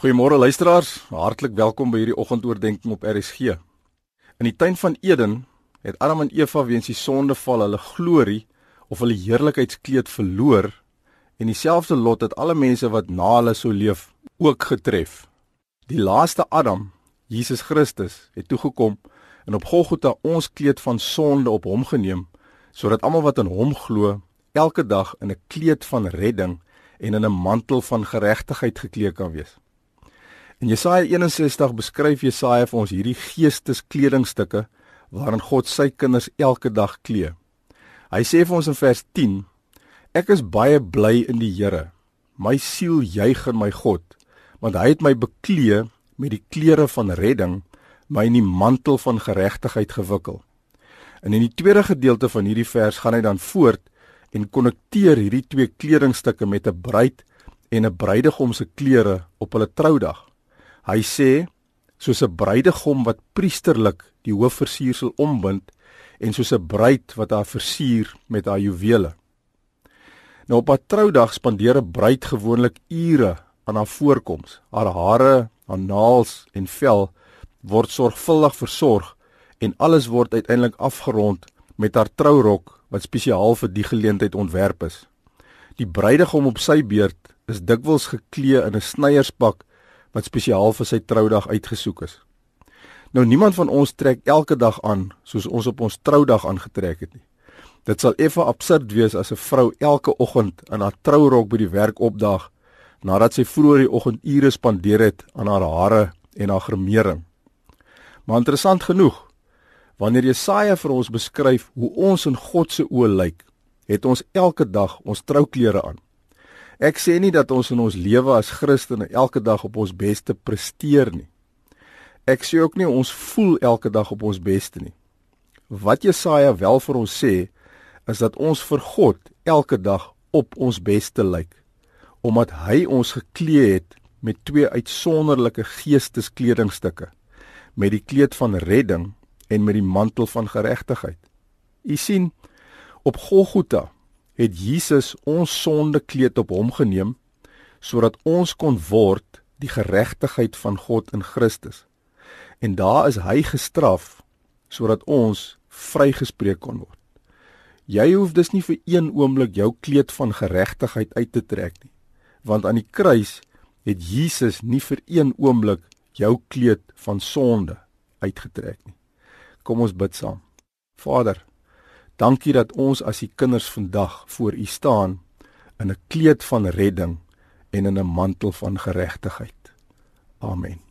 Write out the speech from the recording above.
Goeiemôre luisteraars, hartlik welkom by hierdie oggendoordenkings op RSG. In die tuin van Eden het Adam en Eva weens die sondeval hulle glorie of hulle heerlikheidskleed verloor en dieselfde lot het alle mense wat na hulle sou leef ook getref. Die laaste Adam, Jesus Christus, het toegekom en op Golgotha ons kleed van sonde op hom geneem sodat almal wat in hom glo elke dag in 'n kleed van redding en in 'n mantel van geregtigheid geklee kan wees. In Jesaja 61 beskryf Jesaja vir ons hierdie geesteskledingstukke waarin God sy kinders elke dag klee. Hy sê vir ons in vers 10: Ek is baie bly in die Here. My siel juig in my God, want hy het my beklee met die klere van redding, my in die mantel van geregtigheid gewikkel. En in die tweede gedeelte van hierdie vers gaan hy dan voort en konnekteer hierdie twee kledingstukke met 'n bruid en 'n bruidegom se klere op hulle troudag. Hy sê soos 'n bruidegom wat priesterlik die hoofversiersel ombind en soos 'n bruid wat haar versier met haar juwele. Nou op haar troudag spandeer 'n bruid gewoonlik ure aan haar voorkoms. Haar hare, haar naels en vel word sorgvuldig versorg en alles word uiteindelik afgerond met haar trourok wat spesiaal vir die geleentheid ontwerp is. Die bruidegom op sy beurt is dikwels geklee in 'n snyierspak wat spesiaal vir sy troudag uitgesoek is. Nou niemand van ons trek elke dag aan soos ons op ons troudag aangetrek het nie. Dit sal effe absurd wees as 'n vrou elke oggend in haar trourok by die werk opdaag nadat sy vroeër die oggend ure spandeer het aan haar hare en haar gremering. Maar interessant genoeg, wanneer Jesaja vir ons beskryf hoe ons in God se oë lyk, het ons elke dag ons trouklere aan. Ek sê nie dat ons in ons lewe as Christene elke dag op ons beste presteer nie. Ek sê ook nie ons voel elke dag op ons beste nie. Wat Jesaja wel vir ons sê, is dat ons vir God elke dag op ons beste lyk, omdat hy ons geklee het met twee uitsonderlike geesteskledingstukke, met die kleed van redding en met die mantel van geregtigheid. U sien, op Golgotha het Jesus ons sonde kleed op hom geneem sodat ons kon word die geregtigheid van God in Christus. En daar is hy gestraf sodat ons vrygespreek kon word. Jy hoef dus nie vir een oomblik jou kleed van geregtigheid uit te trek nie, want aan die kruis het Jesus nie vir een oomblik jou kleed van sonde uitgetrek nie. Kom ons bid saam. Vader, Dankie dat ons as u kinders vandag voor u staan in 'n kleed van redding en in 'n mantel van geregtigheid. Amen.